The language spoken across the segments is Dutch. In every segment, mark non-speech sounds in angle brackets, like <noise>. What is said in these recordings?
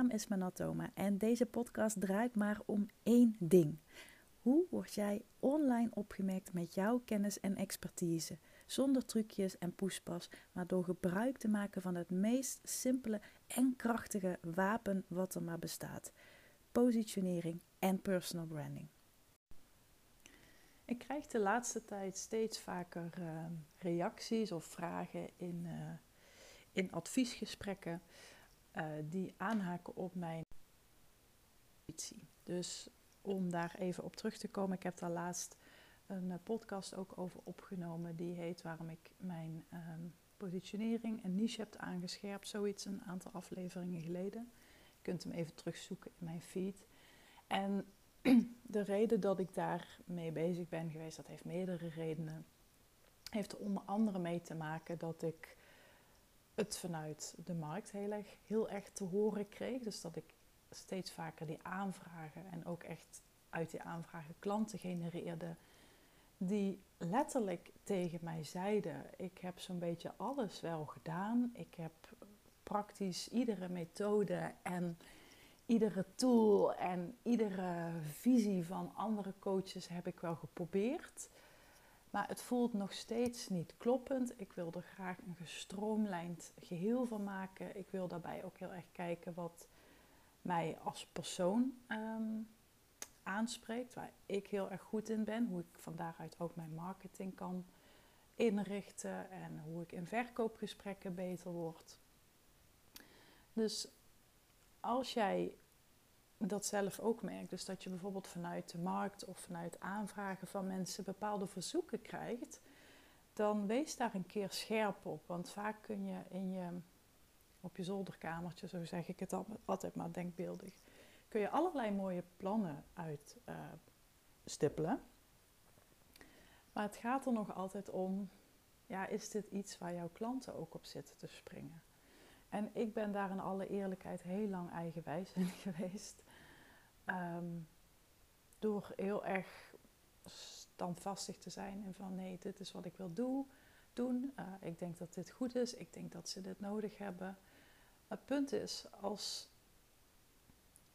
naam is Manatoma en deze podcast draait maar om één ding. Hoe word jij online opgemerkt met jouw kennis en expertise? Zonder trucjes en poespas, maar door gebruik te maken van het meest simpele en krachtige wapen wat er maar bestaat: positionering en personal branding. Ik krijg de laatste tijd steeds vaker uh, reacties of vragen in, uh, in adviesgesprekken uh, die aanhaken op mijn positie. Dus om daar even op terug te komen, ik heb daar laatst een podcast ook over opgenomen. Die heet Waarom ik mijn um, positionering en niche heb aangescherpt. Zoiets een aantal afleveringen geleden. Je kunt hem even terugzoeken in mijn feed. En <clears throat> de reden dat ik daarmee bezig ben geweest, dat heeft meerdere redenen. Heeft er onder andere mee te maken dat ik het vanuit de markt heel erg, heel erg te horen kreeg. Dus dat ik steeds vaker die aanvragen en ook echt uit die aanvragen klanten genereerde die letterlijk tegen mij zeiden: Ik heb zo'n beetje alles wel gedaan. Ik heb praktisch iedere methode en iedere tool en iedere visie van andere coaches heb ik wel geprobeerd. Maar het voelt nog steeds niet kloppend. Ik wil er graag een gestroomlijnd geheel van maken. Ik wil daarbij ook heel erg kijken wat mij als persoon um, aanspreekt, waar ik heel erg goed in ben, hoe ik van daaruit ook mijn marketing kan inrichten en hoe ik in verkoopgesprekken beter word. Dus als jij dat zelf ook merkt, dus dat je bijvoorbeeld vanuit de markt of vanuit aanvragen van mensen bepaalde verzoeken krijgt, dan wees daar een keer scherp op. Want vaak kun je in je, op je zolderkamertje, zo zeg ik het <laughs> altijd maar denkbeeldig, kun je allerlei mooie plannen uitstippelen. Uh, maar het gaat er nog altijd om, ja, is dit iets waar jouw klanten ook op zitten te springen? En ik ben daar in alle eerlijkheid heel lang eigenwijs <laughs> in geweest. Um, door heel erg standvastig te zijn en van nee, dit is wat ik wil doen. Uh, ik denk dat dit goed is, ik denk dat ze dit nodig hebben. Het punt is, als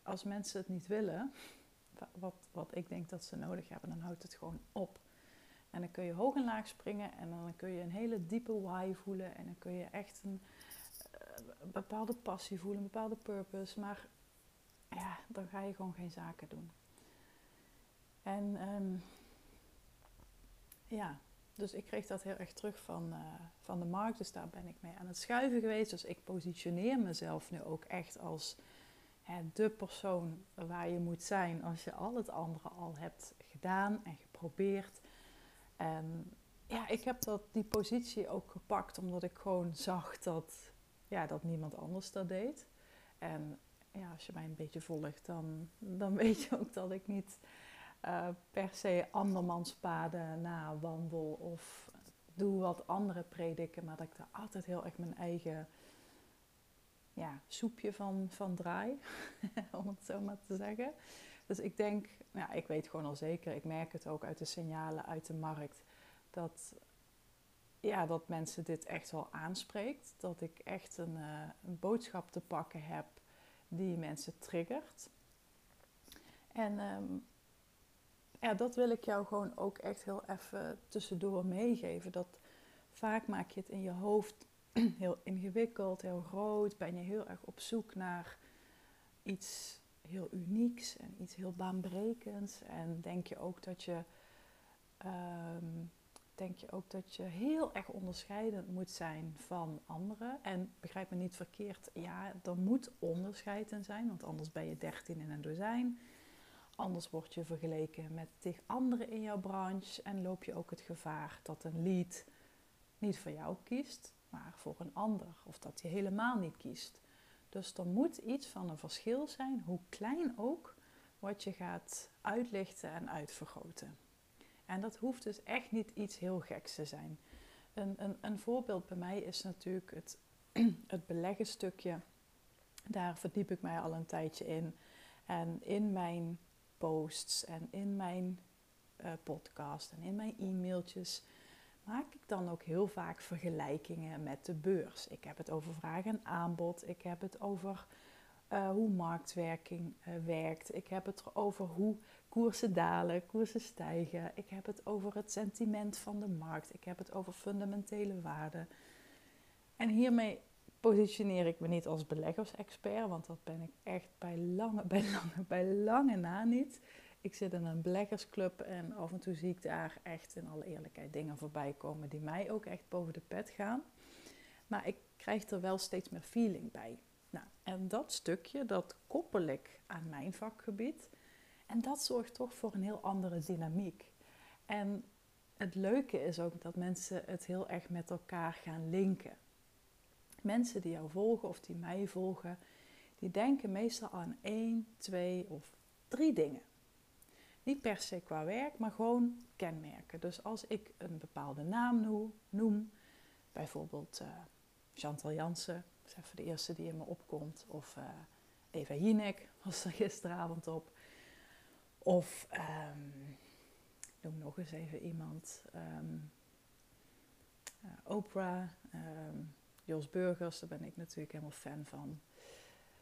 als mensen het niet willen, <laughs> wat, wat ik denk dat ze nodig hebben, dan houdt het gewoon op. En dan kun je hoog en laag springen en dan kun je een hele diepe why voelen en dan kun je echt een, uh, bepaalde passie voelen, een bepaalde purpose. Maar ja, dan ga je gewoon geen zaken doen. En um, ja, dus ik kreeg dat heel erg terug van, uh, van de markt. Dus daar ben ik mee aan het schuiven geweest. Dus ik positioneer mezelf nu ook echt als de persoon waar je moet zijn als je al het andere al hebt gedaan en geprobeerd. En ja, ik heb dat, die positie ook gepakt omdat ik gewoon zag dat, ja, dat niemand anders dat deed. En ja, als je mij een beetje volgt, dan, dan <laughs> weet je ook dat ik niet uh, per se andermans paden na wandel of doe wat andere prediken, maar dat ik daar altijd heel erg mijn eigen ja, soepje van, van draai, <laughs> om het zo maar te zeggen. Dus ik denk, ja, ik weet gewoon al zeker, ik merk het ook uit de signalen uit de markt, dat, ja, dat mensen dit echt wel aanspreekt. Dat ik echt een, uh, een boodschap te pakken heb die mensen triggert. En um, ja, dat wil ik jou gewoon ook echt heel even tussendoor meegeven. Dat vaak maak je het in je hoofd <clears throat> heel ingewikkeld, heel groot. Ben je heel erg op zoek naar iets heel unieks en iets heel baanbrekends. En denk je ook dat je, um, denk je, ook dat je heel erg onderscheidend moet zijn van anderen. En begrijp me niet verkeerd, ja, er moet onderscheid in zijn, want anders ben je dertien in een dozijn. Anders word je vergeleken met tegen anderen in jouw branche en loop je ook het gevaar dat een lead niet voor jou kiest, maar voor een ander. Of dat hij helemaal niet kiest. Dus er moet iets van een verschil zijn, hoe klein ook, wat je gaat uitlichten en uitvergroten. En dat hoeft dus echt niet iets heel geks te zijn. Een, een, een voorbeeld bij mij is natuurlijk het, <clears throat> het beleggen stukje. Daar verdiep ik mij al een tijdje in. En in mijn posts en in mijn uh, podcast en in mijn e-mailtjes maak ik dan ook heel vaak vergelijkingen met de beurs. Ik heb het over vraag en aanbod. Ik heb het over uh, hoe marktwerking uh, werkt. Ik heb het over hoe koersen dalen, koersen stijgen. Ik heb het over het sentiment van de markt. Ik heb het over fundamentele waarden. En hiermee positioneer ik me niet als beleggersexpert, want dat ben ik echt bij lange, <laughs> bij lange, bij lange na niet. Ik zit in een beleggersclub en af en toe zie ik daar echt in alle eerlijkheid dingen voorbij komen die mij ook echt boven de pet gaan. Maar ik krijg er wel steeds meer feeling bij. Nou, en dat stukje, dat koppel ik aan mijn vakgebied. En dat zorgt toch voor een heel andere dynamiek. En het leuke is ook dat mensen het heel erg met elkaar gaan linken. Mensen die jou volgen of die mij volgen, die denken meestal aan één, twee of drie dingen. Niet per se qua werk, maar gewoon kenmerken. Dus als ik een bepaalde naam noem, bijvoorbeeld uh, Chantal Jansen, dat is even de eerste die in me opkomt, of uh, Eva Jinek was er gisteravond op, of um, noem nog eens even iemand, um, Oprah, um, Jos Burgers, daar ben ik natuurlijk helemaal fan van.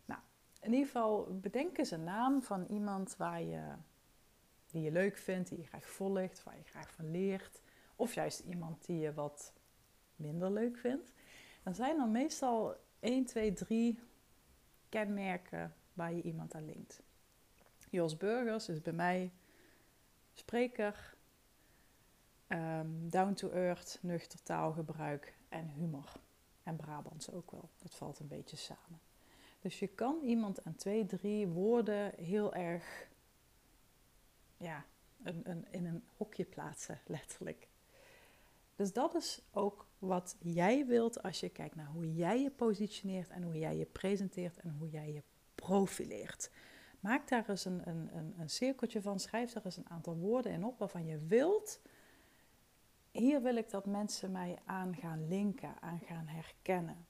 Nou, in ieder geval bedenk eens een naam van iemand waar je die je leuk vindt, die je graag volgt, waar je graag van leert. Of juist iemand die je wat minder leuk vindt. Dan zijn er meestal 1, 2, 3 kenmerken waar je iemand aan linkt. Jos Burgers is bij mij spreker, um, down to earth, nuchter taalgebruik en humor. En Brabants ook wel. Dat valt een beetje samen. Dus je kan iemand aan twee, drie woorden heel erg ja, een, een, in een hokje plaatsen, <laughs> letterlijk. Dus dat is ook wat jij wilt als je kijkt naar hoe jij je positioneert en hoe jij je presenteert en hoe jij je profileert. Maak daar eens een, een, een, een cirkeltje van, schrijf daar eens een aantal woorden in op waarvan je wilt. Hier wil ik dat mensen mij aan gaan linken, aan gaan herkennen.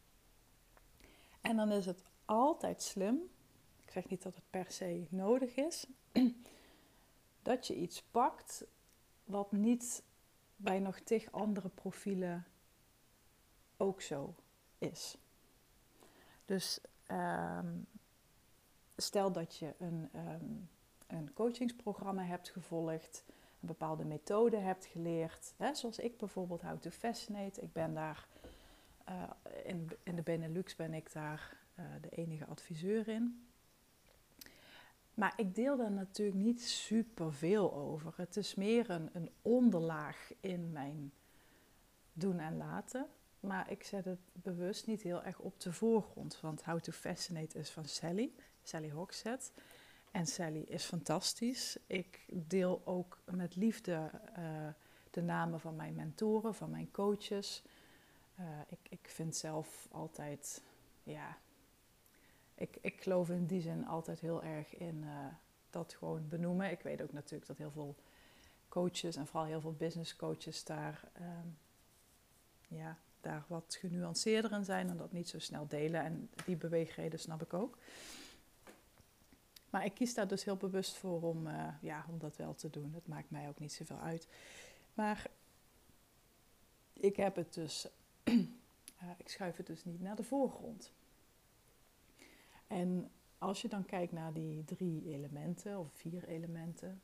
En dan is het altijd slim, ik zeg niet dat het per se nodig is, <clears throat> dat je iets pakt wat niet bij nog tig andere profielen ook zo is. Dus ehm, stel dat je een, um, een coachingsprogramma hebt gevolgd, een bepaalde methode hebt geleerd, hè, zoals ik bijvoorbeeld How to Fascinate. Ik ben daar, uh, in, in de Benelux ben ik daar uh, de enige adviseur in. Maar ik deel daar natuurlijk niet super veel over. Het is meer een, een onderlaag in mijn doen en laten. Maar ik zet het bewust niet heel erg op de voorgrond. Want How to Fascinate is van Sally, Sally Hogshead. En Sally is fantastisch. Ik deel ook met liefde uh, de namen van mijn mentoren, van mijn coaches. Uh, ik, ik vind zelf altijd, ja, ik, ik geloof in die zin altijd heel erg in uh, dat gewoon benoemen. Ik weet ook natuurlijk dat heel veel coaches en vooral heel veel business coaches daar, um, ja, daar wat genuanceerder in zijn en dat niet zo snel delen. En die beweegreden snap ik ook. Maar ik kies daar dus heel bewust voor om, uh, ja, om dat wel te doen. Het maakt mij ook niet zoveel uit. Maar ik heb het dus, uh, <clears throat> ik schuif het dus niet naar de voorgrond. En als je dan kijkt naar die drie elementen of vier elementen.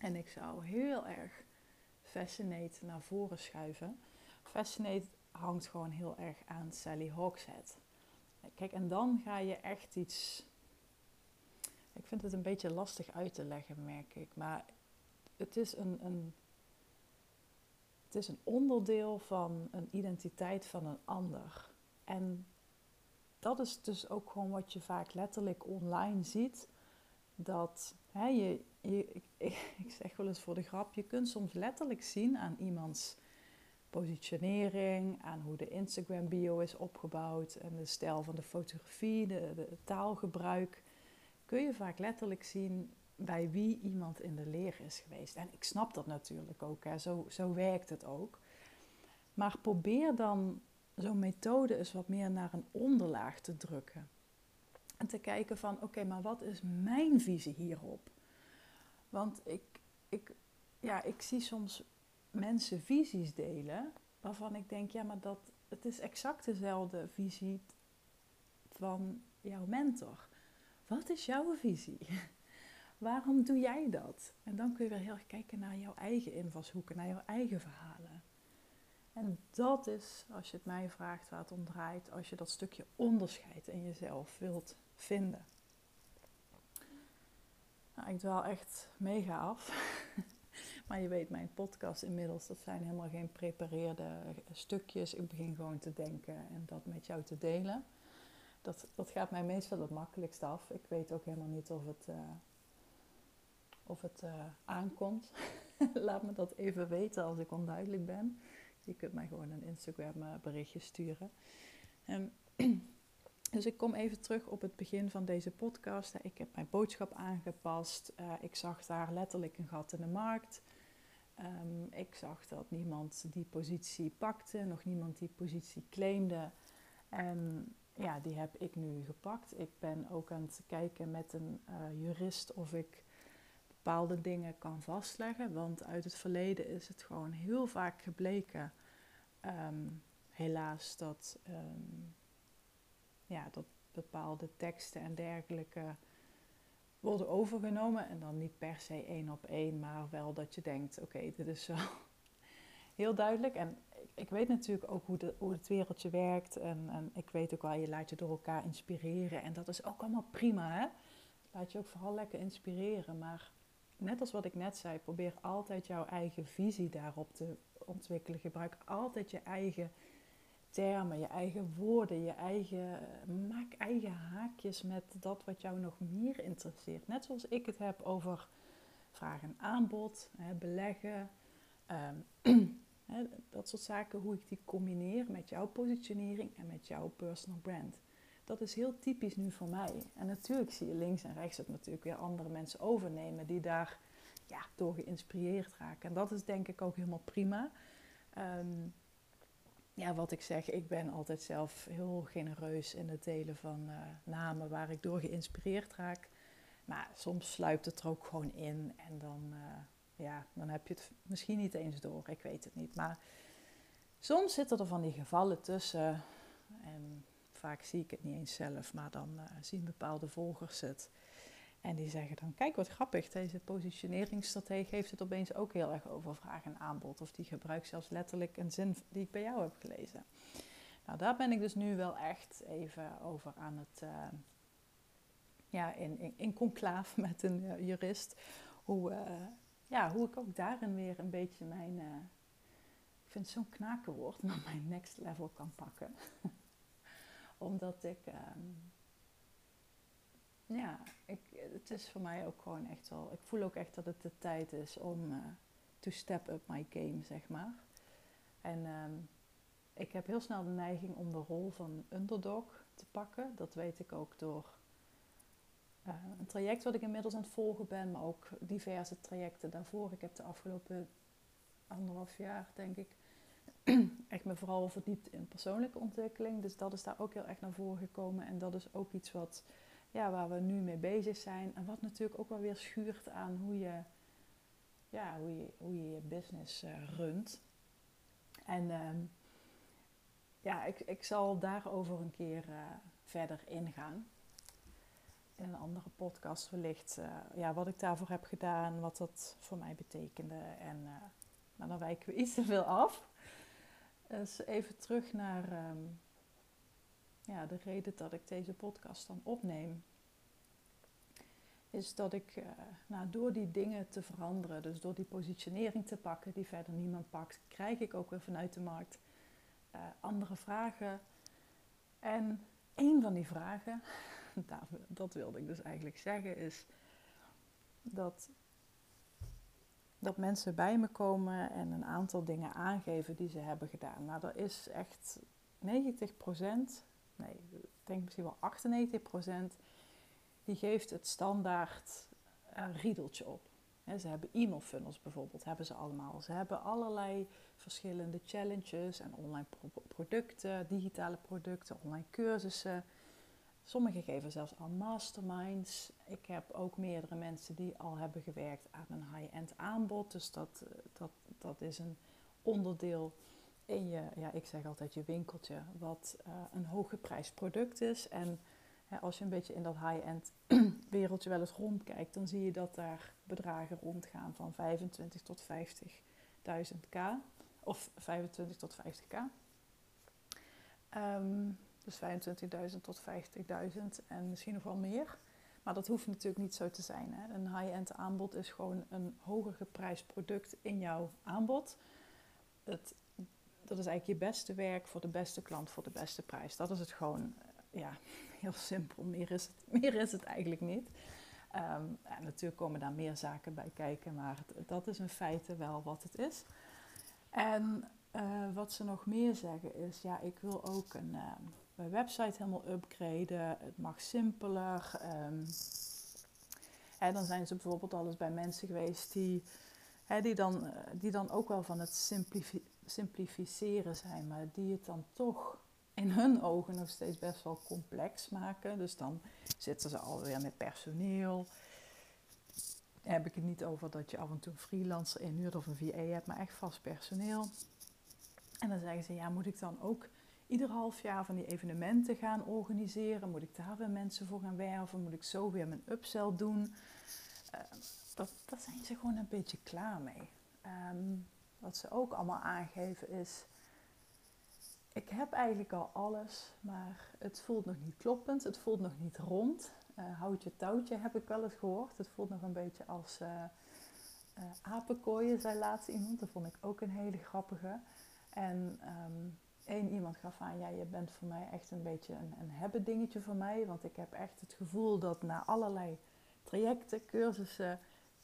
En ik zou heel erg Fascinate naar voren schuiven. Fascinate hangt gewoon heel erg aan Sally Hawkshead. Kijk, en dan ga je echt iets. Ik vind het een beetje lastig uit te leggen, merk ik. Maar het is een, een, het is een onderdeel van een identiteit van een ander. En dat is dus ook gewoon wat je vaak letterlijk online ziet. Dat hè, je, je ik, ik, <laughs> zeg wel eens voor de grap, je kunt soms letterlijk zien aan iemands positionering, aan hoe de Instagram bio is opgebouwd en de stijl van de fotografie, de, de taalgebruik. Kun je vaak letterlijk zien bij wie iemand in de leer is geweest. En ik snap dat natuurlijk ook, hè. Zo, zo werkt het ook. Maar probeer dan zo'n methode is wat meer naar een onderlaag te drukken. En te kijken van, oké, maar wat is mijn visie hierop? Want ik, ik, ja, ik zie soms mensen visies delen waarvan ik denk, ja, maar dat, het is exact dezelfde visie van jouw mentor. Wat is jouw visie? <laughs> Waarom doe jij dat? En dan kun je weer heel erg kijken naar jouw eigen invalshoeken, naar jouw eigen verhalen. En dat is, als je het mij vraagt waar het om draait, als je dat stukje onderscheid in jezelf wilt vinden. Nou, ik dwaal echt mega af. <laughs> maar je weet, mijn podcast inmiddels, dat zijn helemaal geen prepareerde stukjes. Ik begin gewoon te denken en dat met jou te delen. Dat, dat gaat mij meestal het makkelijkst af. Ik weet ook helemaal niet of het, uh, of het uh, aankomt. <laughs> Laat me dat even weten als ik onduidelijk ben. Je kunt mij gewoon een Instagram eh, berichtje sturen. Um, <clears throat> dus ik kom even terug op het begin van deze podcast. Ik heb mijn boodschap aangepast. Ik zag daar letterlijk een gat in de markt. Um, ik zag dat niemand die positie pakte, nog niemand die positie claimde. En ja, die heb ik nu gepakt. Ik ben ook aan het kijken met een uh, jurist of ik bepaalde dingen kan vastleggen. Want uit het verleden is het gewoon heel vaak gebleken, um, helaas, dat, um, ja, dat bepaalde teksten en dergelijke worden overgenomen. En dan niet per se één op één, maar wel dat je denkt: oké, dit is wel <laughs> heel duidelijk. En ik weet natuurlijk ook hoe, de, hoe het wereldje werkt. En, en ik weet ook wel, je laat je door elkaar inspireren. En dat is ook allemaal prima, hè? Laat je ook vooral lekker inspireren. Maar net als wat ik net zei, probeer altijd jouw eigen visie daarop te ontwikkelen. Gebruik altijd je eigen termen, je eigen woorden, je eigen, maak eigen haakjes met dat wat jou nog meer interesseert. Net zoals ik het heb over vraag en aanbod, hè, beleggen, hè, <clears throat> dat soort zaken, hoe ik die combineer met jouw positionering en met jouw personal brand. Dat is heel typisch nu voor mij. En natuurlijk zie je links en rechts het natuurlijk weer andere mensen overnemen die daar ja, door geïnspireerd raken. En dat is denk ik ook helemaal prima. Um, ja, wat ik zeg, ik ben altijd zelf heel genereus in het delen van uh, namen waar ik door geïnspireerd raak. Maar soms sluipt het er ook gewoon in en dan, uh, ja, dan heb je het misschien niet eens door. Ik weet het niet. Maar soms zitten er van die gevallen tussen. En vaak zie ik het niet eens zelf, maar dan uh, zien bepaalde volgers het. En die zeggen dan, kijk wat grappig, deze positioneringsstrategie heeft het opeens ook heel erg over vraag en aanbod. Of die gebruikt zelfs letterlijk een zin die ik bij jou heb gelezen. Nou, daar ben ik dus nu wel echt even over aan het, uh, ja, in, in, <laughs> met een uh, jurist. Hoe, ja, hoe ik ook daarin weer een beetje mijn, ik vind het zo'n knakenwoord, maar mijn next level kan pakken. <laughs> Omdat ik... Ehm, ja, ik, het is voor mij ook gewoon echt wel. Ik voel ook echt dat het de tijd is om uh, to step up my game, zeg maar. En um, ik heb heel snel de neiging om de rol van underdog te pakken. Dat weet ik ook door uh, een traject wat ik inmiddels aan het volgen ben, maar ook diverse trajecten daarvoor. Ik heb de afgelopen anderhalf jaar, denk ik, <clears throat> echt me vooral verdiept in persoonlijke ontwikkeling. Dus dat is daar ook heel erg naar voren gekomen. En dat is ook iets wat ja, waar we nu mee bezig zijn. En wat natuurlijk ook wel weer schuurt aan hoe je ja, hoe je, hoe je, je business uh, runt. En um, ja, ik, ik zal daarover een keer uh, verder ingaan. In een andere podcast wellicht. Uh, ja, wat ik daarvoor heb gedaan, wat dat voor mij betekende. En maar dan wijken we iets te veel af. Dus even terug naar um, ja, de reden dat ik deze podcast dan opneem, is dat ik uh, nou, door die dingen te veranderen, dus door die positionering te pakken die verder niemand pakt, krijg ik ook weer vanuit de markt andere vragen. En een van die vragen, dat wilde ik dus eigenlijk zeggen, is dat, dat mensen bij me komen en een aantal dingen aangeven die ze hebben gedaan. Nou, dat is echt 90 procent nee, ik denk misschien wel 98% die geeft het standaard uh, riedeltje op. ze hebben e-mail funnels bijvoorbeeld, hebben ze allemaal. Ze hebben allerlei verschillende challenges en online producten, digitale producten, online cursussen. Sommigen geven zelfs al masterminds. Ik heb ook meerdere mensen die al hebben gewerkt aan een high-end aanbod. Dus dat, eh, dat, dat is een onderdeel in je, ja, ik zeg altijd je winkeltje, wat uh, een hooggeprijsd product is. En als je een beetje in dat high-end <clears throat> wereldje wel eens rondkijkt, dan zie je dat daar bedragen rondgaan van 25 tot 50.000 k. Of 25 tot 50k. Um, dus 25.000 tot 50.000 en misschien nog wel meer. Maar dat hoeft natuurlijk niet zo te zijn. Hè? Een high-end aanbod is gewoon een hoger geprijsd product in jouw aanbod. Het, dat is eigenlijk je beste werk voor de beste klant voor de beste prijs. Dat is het gewoon, eh, ja, <laughs> heel simpel. Meer is het, meer is het eigenlijk niet. Um, natuurlijk komen daar meer zaken bij kijken, maar dat is in feite wel wat het is. En uh, wat ze nog meer zeggen is, ja, ik wil ook een, uh, mijn website helemaal upgraden. Het mag simpeler. Um, hè, dan zijn ze bijvoorbeeld al eens bij mensen geweest die, hè, die, dan, uh, die dan ook wel van het simplifi simplificeren zijn, maar die het dan toch in hun ogen nog steeds best wel complex maken. Dus dan zitten ze alweer met personeel. heb ik het niet over dat je af en toe een freelancer inhuurt of een VA hebt, maar echt vast personeel. En dan zeggen ze, ja, moet ik dan ook ieder half jaar van die evenementen gaan organiseren? Moet ik daar weer mensen voor gaan werven? Moet ik zo weer mijn upsell doen? Uh, dat, daar zijn ze gewoon een beetje klaar mee. Um, wat ze ook allemaal aangeven is, ik heb eigenlijk al alles, maar het voelt nog niet kloppend, het voelt nog niet rond. Uh, houtje touwtje heb ik wel eens gehoord. Het voelt nog een beetje als uh, apenkooien, zei laatst iemand. Dat vond ik ook een hele grappige. En um, één iemand gaf aan, ja, je bent voor mij echt een beetje een, een hebben dingetje voor mij. Want ik heb echt het gevoel dat na allerlei trajecten, cursussen,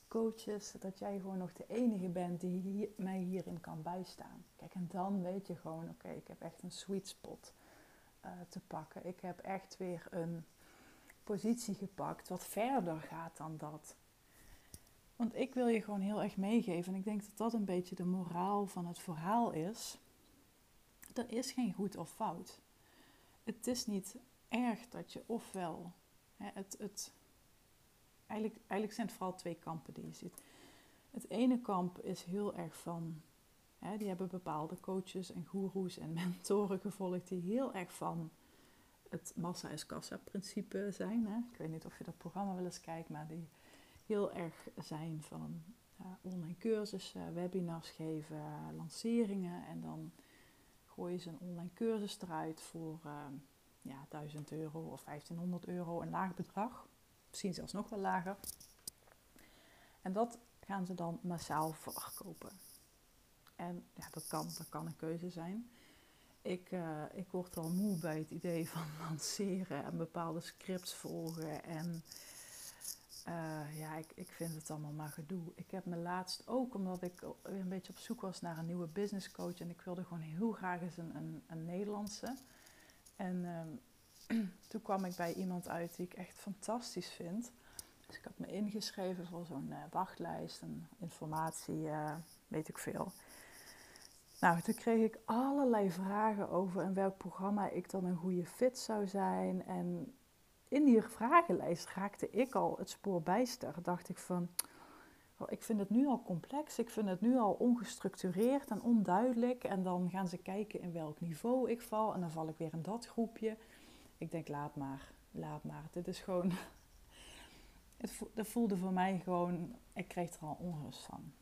coaches, dat jij gewoon nog de enige bent die mij hierin kan bijstaan. Kijk, en dan weet je gewoon, oké, ik heb echt een sweet spot uh, te pakken. Ik heb echt weer een positie gepakt wat verder gaat dan dat. Want ik wil je gewoon heel erg meegeven, en ik denk dat dat een beetje de moraal van het verhaal is. Er is geen goed of fout. Het is niet erg dat je ofwel hè, het, het eigenlijk, eigenlijk zijn het vooral twee kampen die je ziet. Het ene kamp is heel erg van, hè, die hebben bepaalde coaches en goeroes en <laughs> mentoren gevolgd die heel erg van het massa is kassa principe zijn. Hè. Ik weet niet of je dat programma wel eens kijkt, maar die heel erg zijn van online cursussen, webinars geven, lanceringen en dan gooien ze een online cursus eruit voor uh, ja, 1000 euro of 1500 euro, een laag bedrag misschien zelfs nog wel lager. En dat gaan ze dan massaal verkopen. En ja, dat kan, dat kan een keuze zijn. Ik, uh, ik word al moe bij het idee van <laughs> lanceren en bepaalde scripts volgen. En uh, ja, ik, ik vind het allemaal maar gedoe. Ik heb me laatst ook, omdat ik een beetje op zoek was naar een nieuwe business coach. En ik wilde gewoon heel graag eens een, een, een Nederlandse. En uh, <clears throat> toen kwam ik bij iemand uit die ik echt fantastisch vind. Dus ik had me ingeschreven voor zo'n uh, wachtlijst en informatie, uh, weet ik veel. Nou, toen kreeg ik allerlei vragen over in welk programma ik dan een goede fit zou zijn. En in die vragenlijst raakte ik al het spoor bijster. Dacht ik van, oh, ik vind het nu al complex, ik vind het nu al ongestructureerd en onduidelijk. En dan gaan ze kijken in welk niveau ik val en dan val ik weer in dat groepje. Ik denk, laat maar, laat maar. Dit is gewoon. <laughs> Het voelde voor mij gewoon. Ik kreeg er al onrust van.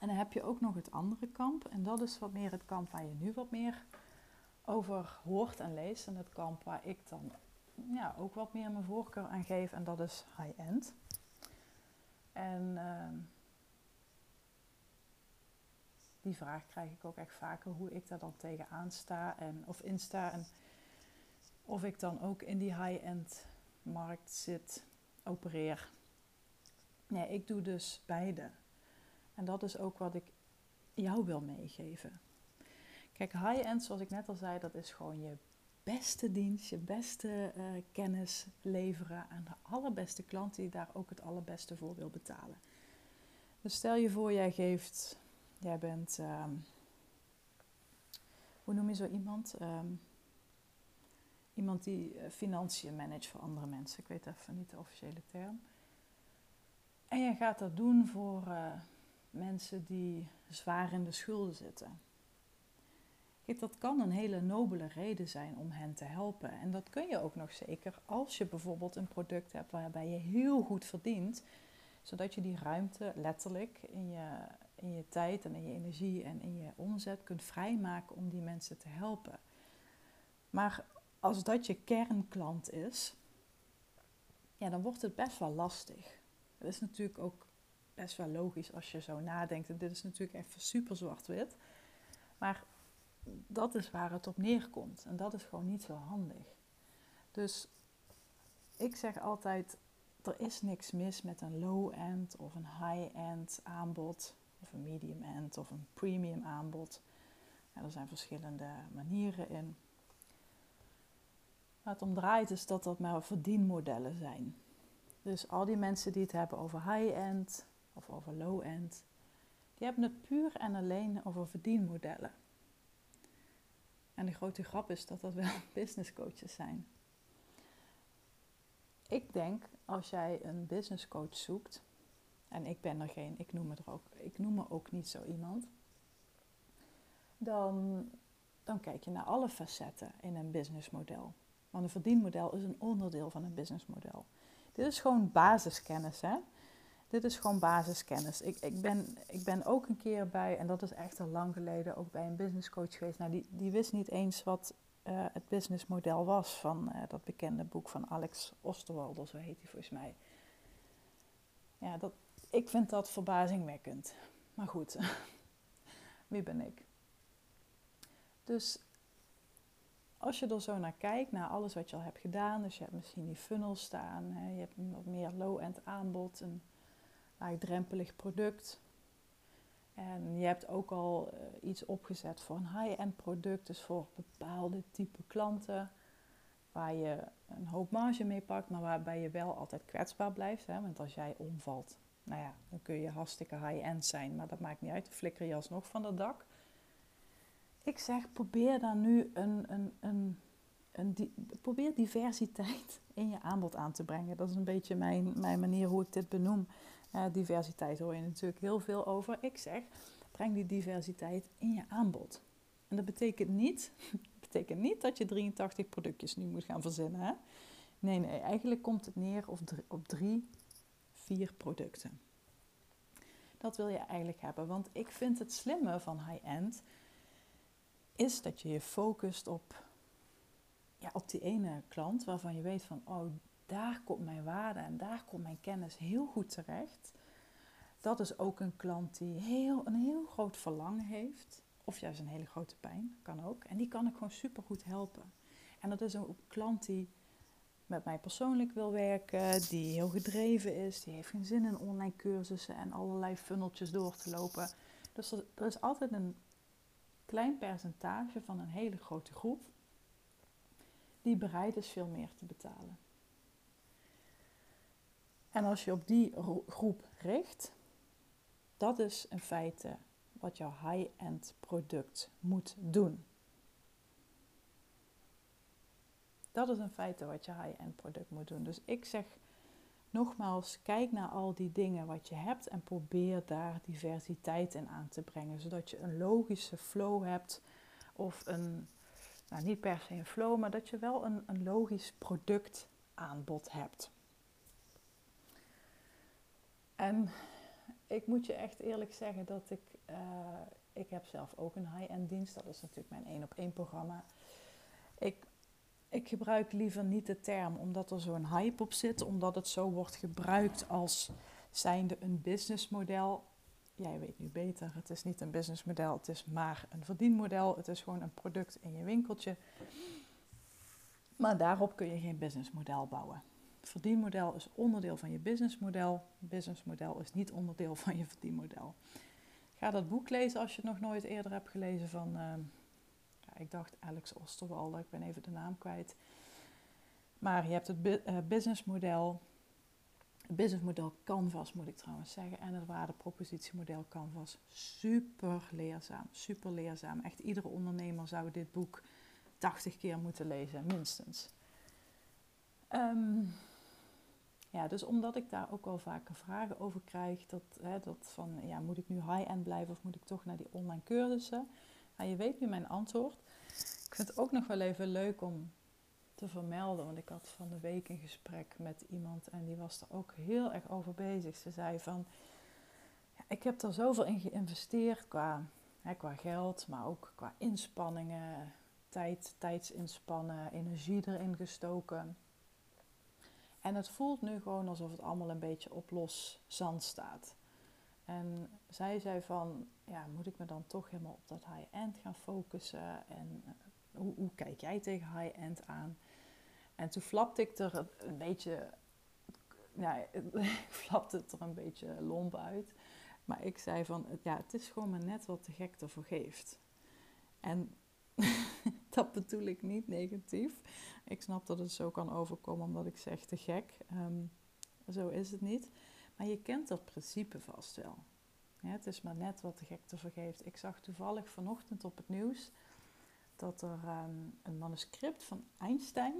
En dan heb je ook nog het andere kamp. En dat is wat meer het kamp waar je nu wat meer over hoort en leest. En het kamp waar ik dan ja, ook wat meer mijn voorkeur aan geef. En dat is high-end. En uh, die vraag krijg ik ook echt vaker. Hoe ik daar dan tegenaan sta. En, of in sta. En of ik dan ook in die high-end markt zit, opereer. Nee, ik doe dus beide. En dat is ook wat ik jou wil meegeven. Kijk, high-end, zoals ik net al zei, dat is gewoon je beste dienst, je beste uh, kennis leveren aan de allerbeste klant die daar ook het allerbeste voor wil betalen. Dus stel je voor, jij geeft, jij bent, um, hoe noem je zo iemand? Um, iemand die uh, financiën managt voor andere mensen. Ik weet even niet de officiële term. En je gaat dat doen voor uh, mensen die zwaar in de schulden zitten. Dat kan een hele nobele reden zijn om hen te helpen. En dat kun je ook nog zeker als je bijvoorbeeld een product hebt waarbij je heel goed verdient, zodat je die ruimte letterlijk in je, in je tijd en in je energie en in je omzet kunt vrijmaken om die mensen te helpen. Maar als dat je kernklant is, ja, dan wordt het best wel lastig. Dat is natuurlijk ook best wel logisch als je zo nadenkt. En dit is natuurlijk even super zwart-wit. Maar dat is waar het op neerkomt. En dat is gewoon niet zo handig. Dus ik zeg altijd, er is niks mis met een low-end of een high-end aanbod. Of een medium-end of een premium aanbod. er zijn verschillende manieren in. Waar het om draait is dat dat maar verdienmodellen zijn. Dus al die mensen die het hebben over high-end of over low-end, die hebben het puur en alleen over verdienmodellen. En de grote grap is dat dat wel <laughs> business coaches zijn. Ik denk als jij een business coach zoekt, en ik ben er geen, ik noem me er ook, ik noem me ook niet zo iemand, dan, dan kijk je naar alle facetten in een businessmodel. Want een verdienmodel is een onderdeel van een businessmodel. Dit is gewoon basiskennis, hè? Dit is gewoon basiskennis. Ik, ik, ben, ik ben ook een keer bij, en dat is echt al lang geleden, ook bij een businesscoach geweest. Nou, die, die wist niet eens wat uh, het businessmodel was van uh, dat bekende boek van Alex Osterwalder, zo heet hij volgens mij. Ja, dat, ik vind dat verbazingwekkend. Maar goed, <laughs> wie ben ik? Dus als je er zo naar kijkt, naar alles wat je al hebt gedaan, dus je hebt misschien die funnel staan, hè, je hebt wat meer low-end aanbod, een laagdrempelig product. En je hebt ook al uh, iets opgezet voor een high-end product, dus voor bepaalde type klanten, waar je een hoop marge mee pakt, maar waarbij je wel altijd kwetsbaar blijft. Hè? Want als jij omvalt, nou ja, dan kun je hartstikke high-end zijn, maar dat maakt niet uit, dan flikker je alsnog van het dak. Ik zeg, probeer dan nu een, een, een, een probeer diversiteit in je aanbod aan te brengen. Dat is een beetje mijn, mijn manier hoe ik dit benoem. Uh, diversiteit hoor je natuurlijk heel veel over. Ik zeg, breng die diversiteit in je aanbod. En dat betekent niet, <laughs> betekent niet dat je 83 productjes nu moet gaan verzinnen. Hè? Nee, nee, eigenlijk komt het neer op drie, op drie, vier producten. Dat wil je eigenlijk hebben. Want ik vind het slimme van high-end is dat je je focust op, ja, op die ene klant waarvan je weet van, oh, daar komt mijn waarde en daar komt mijn kennis heel goed terecht. Dat is ook een klant die heel, een heel groot verlangen heeft, of juist een hele grote pijn, kan ook. En die kan ik gewoon super goed helpen. En dat is een klant die met mij persoonlijk wil werken, die heel gedreven is, die heeft geen zin in online cursussen en allerlei funneltjes door te lopen. Dus er is altijd een klein percentage van een hele grote groep die bereid is veel meer te betalen. En als je op die groep richt, dat is in feite wat jouw high-end product moet doen. Dat is in feite wat je high-end product moet doen. Dus ik zeg nogmaals, kijk naar al die dingen wat je hebt en probeer daar diversiteit in aan te brengen. Zodat je een logische flow hebt of een, nou niet per se een flow, maar dat je wel een, een logisch productaanbod hebt. En ik moet je echt eerlijk zeggen dat ik, uh, ik heb zelf ook een high-end dienst. Dat is natuurlijk mijn één op één programma. Ik, ik gebruik liever niet de term omdat er zo'n hype op zit, omdat het zo wordt gebruikt als zijnde een businessmodel. Jij weet nu beter, het is niet een businessmodel, het is maar een verdienmodel. Het is gewoon een product in je winkeltje. Maar daarop kun je geen businessmodel bouwen verdienmodel is onderdeel van je businessmodel. Businessmodel is niet onderdeel van je verdienmodel. Ga dat boek lezen als je het nog nooit eerder hebt gelezen van, uh, ja, ik dacht Alex Osterwalder, ik ben even de naam kwijt. Maar je hebt het uh, businessmodel, het businessmodel Canvas moet ik trouwens zeggen, en het waardepropositiemodel Canvas. Super leerzaam, super leerzaam. Echt iedere ondernemer zou dit boek 80 keer moeten lezen, minstens. Um, ja, dus omdat ik daar ook wel vaker vragen over krijg, dat, hè, dat van, ja, moet ik nu high-end blijven of moet ik toch naar die online cursussen? Nou, je weet nu mijn antwoord. Ik vind het ook nog wel even leuk om te vermelden, want ik had van de week een gesprek met iemand en die was er ook heel erg over bezig. Ze zei van, ja, ik heb er zoveel in geïnvesteerd qua, hè, qua geld, maar ook qua inspanningen, tijd, tijdsinspannen, energie erin gestoken. En het voelt nu gewoon alsof het allemaal een beetje op los zand staat. En zij zei van, ja, moet ik me dan toch helemaal op dat high-end gaan focussen? En eh, hoe, hoe kijk jij tegen high-end aan? En toen flapte ik er een beetje, ja, <laughs> ik flapte het er een beetje lomp uit. Maar ik zei van, ja, het is gewoon maar net wat de gek ervoor geeft. En <laughs> dat bedoel ik niet negatief. Ik snap dat het zo kan overkomen omdat ik zeg te gek. Ehm, zo is het niet. Maar je kent dat principe vast wel. Het is maar net wat de gek te vergeeft. Ik zag toevallig vanochtend op het nieuws dat er ehm, een manuscript van Einstein,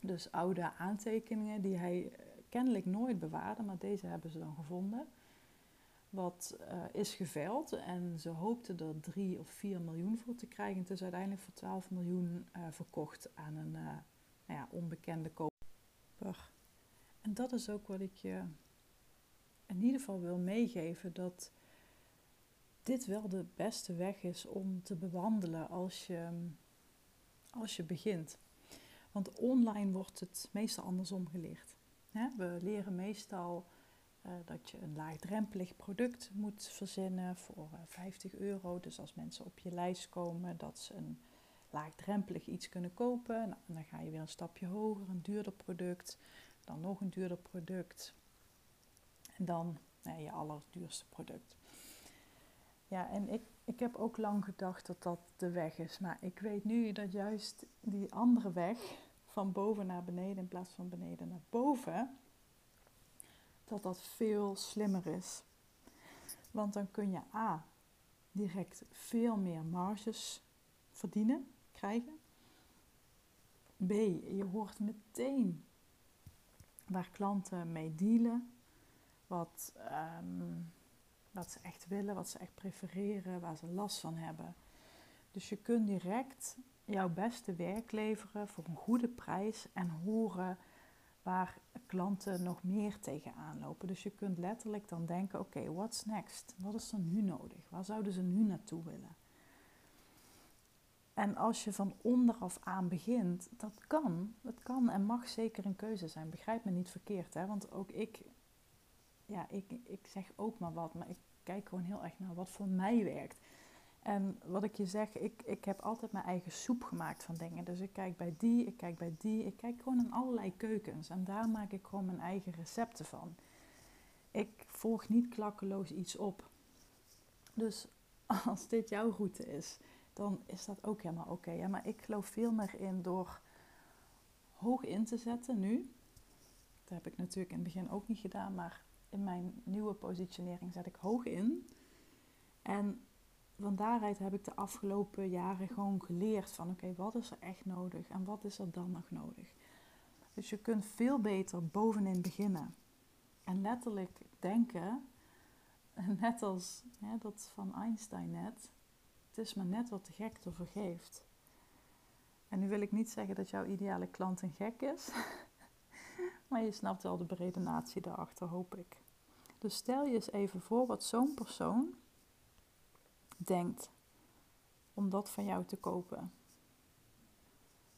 dus oude aantekeningen die hij eh, kennelijk nooit bewaarde, maar deze hebben ze dan gevonden, wat uh, is geveild. En ze hoopten er 3 of 4 miljoen voor te krijgen. Het is uiteindelijk voor 12 miljoen uh, verkocht aan een nou ja, onbekende koper. En dat is ook wat ik je in ieder geval wil meegeven dat dit wel de beste weg is om te bewandelen als je, als je begint. Want online wordt het meestal andersom geleerd. We leren meestal uh, dat je een laagdrempelig product moet verzinnen voor 50 eh, euro. Dus als mensen op je lijst komen, dat ze een laagdrempelig iets kunnen kopen. Nou, dan ga je weer een stapje hoger, een duurder product, dan nog een duurder product. En dan je allerduurste product. Ja, en ik, ik heb ook lang gedacht dat dat de weg is. Maar ik weet nu dat juist die andere weg, van boven naar beneden in plaats van beneden naar boven, dat dat veel slimmer is. Want dan kun je A, direct veel meer marges verdienen, krijgen. B, je hoort meteen waar klanten mee dealen wat, um, wat ze echt willen, wat ze echt prefereren, waar ze last van hebben. Dus je kunt direct jouw beste werk leveren voor een goede prijs en horen waar klanten nog meer tegenaan lopen. Dus je kunt letterlijk dan denken: oké, what's next? Wat is er nu nodig? Waar zouden ze nu naartoe willen? En als je van onderaf aan begint, dat kan. Dat kan en mag zeker een keuze zijn. Begrijp me niet verkeerd, hè? want ook ik ja, ik, ik zeg ook maar wat, maar ik kijk gewoon heel erg naar wat voor mij werkt. En wat ik je zeg, ik, ik heb altijd mijn eigen soep gemaakt van dingen. Dus ik kijk bij die, ik kijk bij die, ik kijk gewoon in allerlei keukens. En daar maak ik gewoon mijn eigen recepten van. Ik volg niet klakkeloos iets op. Dus <laughs> als dit jouw route is, dan is dat ook helemaal oké. Maar ik geloof veel meer in door hoog in te zetten nu. Dat heb ik natuurlijk in het begin ook niet gedaan, maar in mijn nieuwe positionering zet ik hoog in. En van daaruit heb ik de afgelopen jaren gewoon geleerd van oké, wat is er echt nodig en wat is er dan nog nodig. Dus je kunt veel beter bovenin beginnen. En letterlijk denken, <laughs> net als hè, dat van Einstein net, het is maar net wat de gek te vergeeft. En nu wil ik niet zeggen dat jouw ideale klant een gek is. <laughs> Maar je snapt wel de beredenatie daarachter, hoop ik. Dus stel je eens even voor wat zo'n persoon denkt om dat van jou te kopen.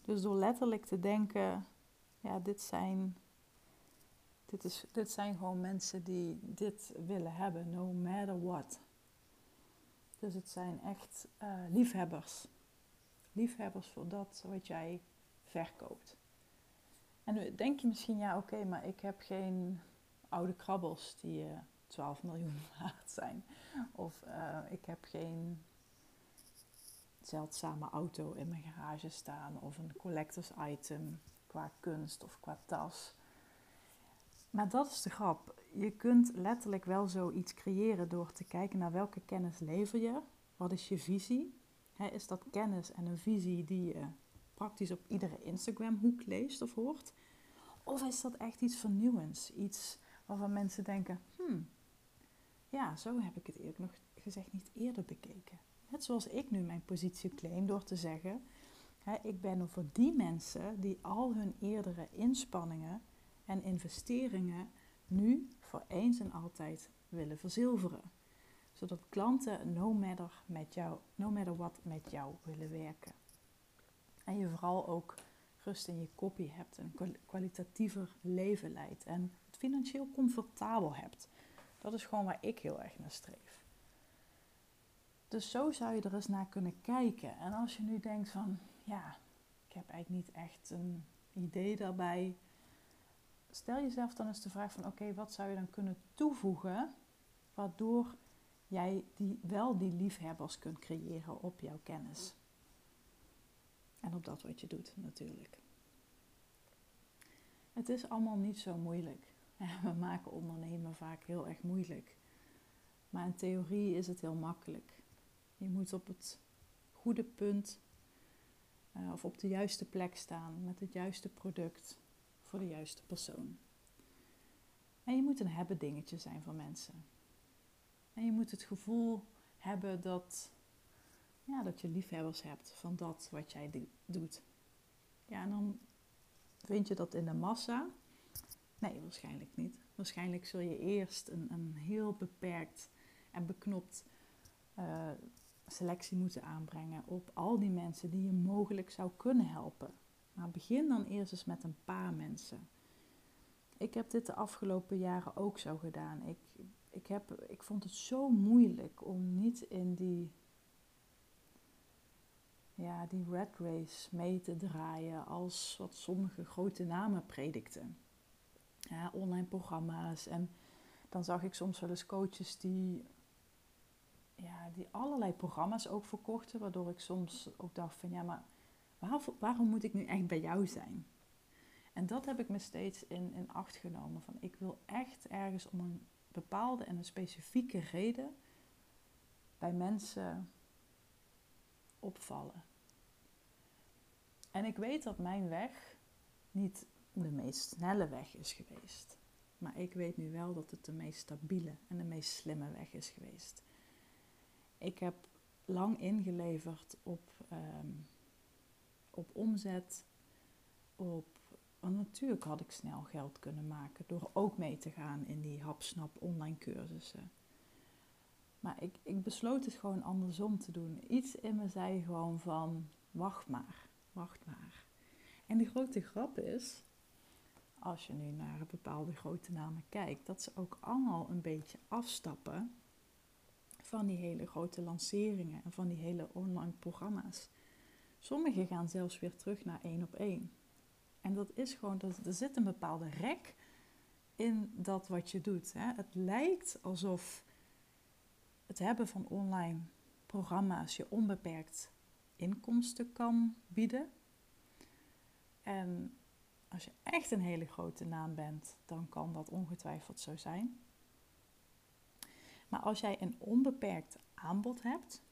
Dus door letterlijk te denken, ja, dit zijn, dit, is, dit zijn gewoon mensen die dit willen hebben, no matter what. Dus het zijn echt uh, liefhebbers. Liefhebbers voor dat wat jij verkoopt. En nu denk je misschien, ja oké, maar ik heb geen oude krabbels die uh, eh, 12 miljoen <laughs> waard zijn. Of uh, ik heb geen zeldzame auto in mijn garage staan. Of een collectors item qua kunst of qua tas. Maar dat is de grap. Je kunt letterlijk wel zoiets creëren door te kijken naar welke kennis lever je. Wat is je visie? is dat kennis en een visie die je praktisch op iedere Instagram-hoek leest of hoort? Of is dat echt iets vernieuwends? Iets waarvan mensen denken: hmm, ja, zo heb ik het eerlijk nog gezegd niet eerder bekeken. Net zoals ik nu mijn positie claim door te zeggen: hè, ik ben er voor die mensen die al hun eerdere inspanningen en investeringen nu voor eens en altijd willen verzilveren. Zodat klanten no matter, met jou, no matter what met jou willen werken. En je vooral ook rust in je koppie hebt, een kwalitatiever leven leidt en het financieel comfortabel hebt. Dat is gewoon waar ik heel erg naar streef. Dus zo zou je er eens naar kunnen kijken. En als je nu denkt van, ja, ik heb eigenlijk niet echt een idee daarbij. Stel jezelf dan eens de vraag van, oké, wat zou je dan kunnen toevoegen waardoor jij die, wel die liefhebbers kunt creëren op jouw kennis. En op dat wat je doet natuurlijk. Het is allemaal niet zo moeilijk. <laughs> We maken ondernemen vaak heel erg moeilijk. Maar in theorie is het heel makkelijk. Je moet op het goede punt uh, of op de juiste plek staan met het juiste product voor de juiste persoon. En je moet een hebben dingetje zijn voor mensen. En je moet het gevoel hebben dat, ja, dat je liefhebbers hebt van dat wat jij doet. Ja, en dan vind je dat in de massa? Nee, waarschijnlijk niet. Waarschijnlijk zul je eerst een, een heel beperkt en beknopt uh, selectie moeten aanbrengen op al die mensen die je mogelijk zou kunnen helpen. Maar begin dan eerst eens met een paar mensen. Ik heb dit de afgelopen jaren ook zo gedaan. Ik, ik, heb, ik vond het zo moeilijk om niet in die, ja, die red race mee te draaien als wat sommige grote namen predikten. Ja, online programma's. En dan zag ik soms wel eens coaches die ja, die allerlei programma's ook verkochten, waardoor ik soms ook dacht van ja, maar waarom moet ik nu echt bij jou zijn? En dat heb ik me steeds in, in acht genomen. Van ik wil echt ergens om een bepaalde en een specifieke reden bij mensen opvallen. En ik weet dat mijn weg niet de meest snelle weg is geweest. Maar ik weet nu wel dat het de meest stabiele en de meest slimme weg is geweest. Ik heb lang ingeleverd op, um, op omzet, op. Want natuurlijk had ik snel geld kunnen maken door ook mee te gaan in die hapsnap online cursussen. Maar ik, ik besloot het gewoon andersom te doen. Iets in me zei gewoon van, wacht maar, wacht maar. En de grote grap is, als je nu naar bepaalde grote namen kijkt, dat ze ook allemaal een beetje afstappen van die hele grote lanceringen en van die hele online programma's. Sommigen gaan zelfs weer terug naar één op één. En dat is gewoon, dat, er zit een bepaalde rek in dat wat je doet. Hè. Het lijkt alsof het hebben van online programma's je onbeperkt inkomsten kan bieden. En als je echt een hele grote naam bent, dan kan dat ongetwijfeld zo zijn. Maar als jij een onbeperkt aanbod hebt,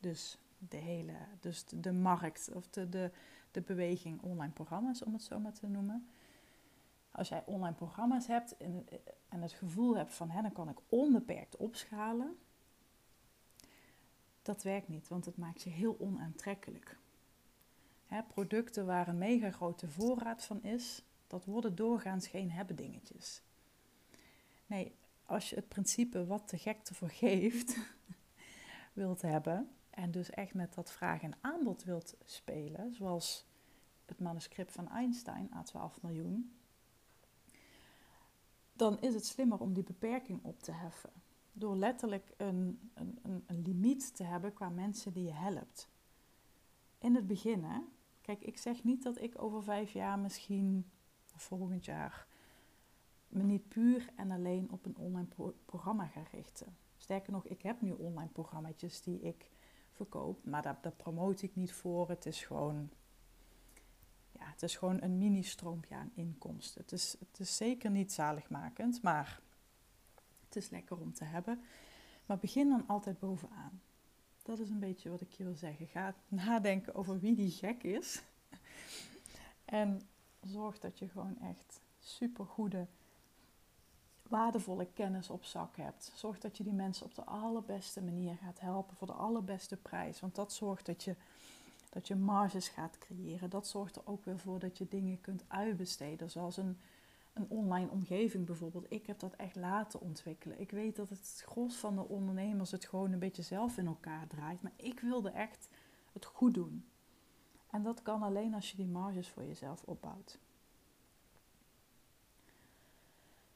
dus de hele, dus de markt of de, de, de beweging online programma's, om het zo maar te noemen. Als jij online programma's hebt en, en het gevoel hebt van, hè, dan kan ik onbeperkt opschalen. Dat werkt niet, want het maakt je heel onaantrekkelijk. Producten waar een mega grote voorraad van is, dat worden doorgaans geen hebben dingetjes. Nee, als je het principe wat de gek te vergeeft <laughs> wilt hebben en dus echt met dat vraag en aanbod wilt spelen, zoals het manuscript van Einstein, A12 miljoen, dan is het slimmer om die beperking op te heffen. Door letterlijk een, een, een, een limiet te hebben qua mensen die je helpt. In het begin, hè? Kijk, ik zeg niet dat ik over vijf jaar misschien, volgend jaar, me niet puur en alleen op een online programma ga richten. Sterker nog, ik heb nu online programma's die ik verkoop, maar daar, daar promote ik niet voor. Het is gewoon, ja, het is gewoon een mini-stroompje aan inkomsten. Het is, het is zeker niet zaligmakend, maar het is lekker om te hebben. Maar begin dan altijd bovenaan. Dat is een beetje wat ik je wil zeggen. Ga nadenken over wie die gek is. <laughs> en zorg dat je gewoon echt super goede waardevolle kennis op zak hebt. Zorg dat je die mensen op de allerbeste manier gaat helpen voor de allerbeste prijs. Want dat zorgt dat je, dat je marges gaat creëren. Dat zorgt er ook weer voor dat je dingen kunt uitbesteden. Zoals een, een online omgeving bijvoorbeeld. Ik heb dat echt laten ontwikkelen. Ik weet dat het gros van de ondernemers het gewoon een beetje zelf in elkaar draait. Maar ik wilde echt het goed doen. En dat kan alleen als je die marges voor jezelf opbouwt.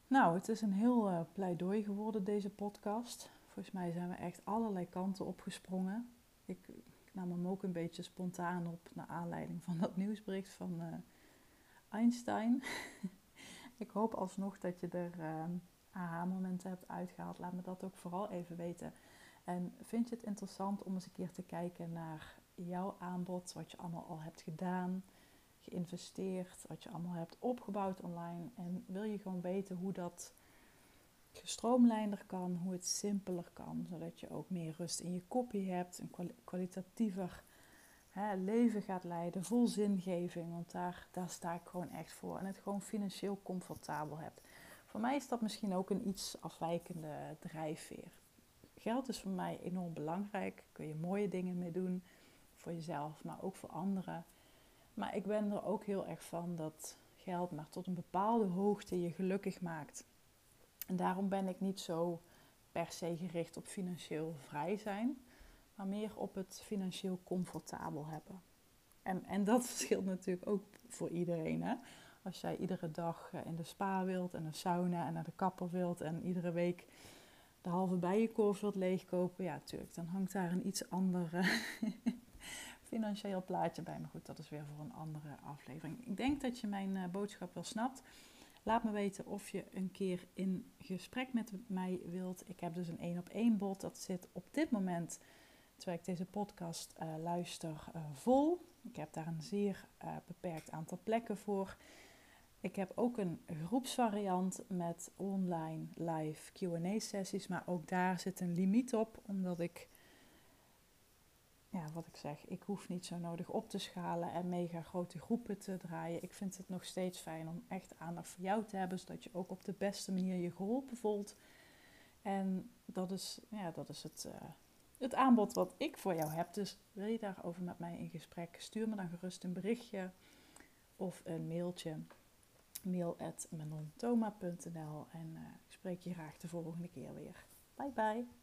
Nou, het is een heel uh, pleidooi geworden, deze podcast. Volgens mij zijn we echt allerlei kanten opgesprongen. Ik, ik nam hem ook een beetje spontaan op naar aanleiding van dat nieuwsbericht van uh, Einstein. <laughs> ik hoop alsnog dat je er uh, aha-momenten hebt uitgehaald. Laat me dat ook vooral even weten. En vind je het interessant om eens een keer te kijken naar jouw aanbod, wat je allemaal al hebt gedaan? geïnvesteerd, wat je allemaal hebt opgebouwd online. En wil je gewoon weten hoe dat gestroomlijnder kan, hoe het simpeler kan, zodat je ook meer rust in je kopie hebt, een kwalitatiever leven gaat leiden, vol zingeving. Want daar, daar sta ik gewoon echt voor. En het gewoon financieel comfortabel hebt. Voor mij is dat misschien ook een iets afwijkende drijfveer. Geld is voor mij enorm belangrijk. Kun je mooie dingen mee doen voor jezelf, maar ook voor anderen. Maar ik ben er ook heel erg van dat geld maar tot een bepaalde hoogte je gelukkig maakt. En daarom ben ik niet zo per se gericht op financieel vrij zijn, maar meer op het financieel comfortabel hebben. En, en dat <laughs> verschilt natuurlijk ook voor iedereen. Hè? Als jij iedere dag eh, in de spa wilt en een sauna en naar de kapper wilt en iedere week de halve bijenkorf wilt leegkopen, ja, natuurlijk, dan hangt daar een iets andere <laughs> financieel plaatje bij. Maar goed, dat is weer voor een andere aflevering. Ik denk dat je mijn uh, boodschap wel snapt. Laat me weten of je een keer in gesprek met mij wilt. Ik heb dus een één op één bod. Dat zit op dit moment, terwijl ik deze podcast uh, luister, uh, vol. Ik heb daar een zeer beperkt aantal plekken voor. Ik heb ook een groepsvariant met online live QA sessies. Maar ook daar zit een limiet op, omdat ik ja, wat ik zeg, ik hoef niet zo nodig op te schalen en mega grote groepen te draaien. Ik vind het nog steeds fijn om echt aandacht voor jou te hebben, zodat je ook op de beste manier je geholpen voelt. En dat is, ja, dat is het, het aanbod wat ik voor jou heb. Dus wil je daarover met mij in gesprek, stuur me dan gerust een berichtje of een mailtje. Mail at en uh, ik spreek je graag de volgende keer weer. Bye bye.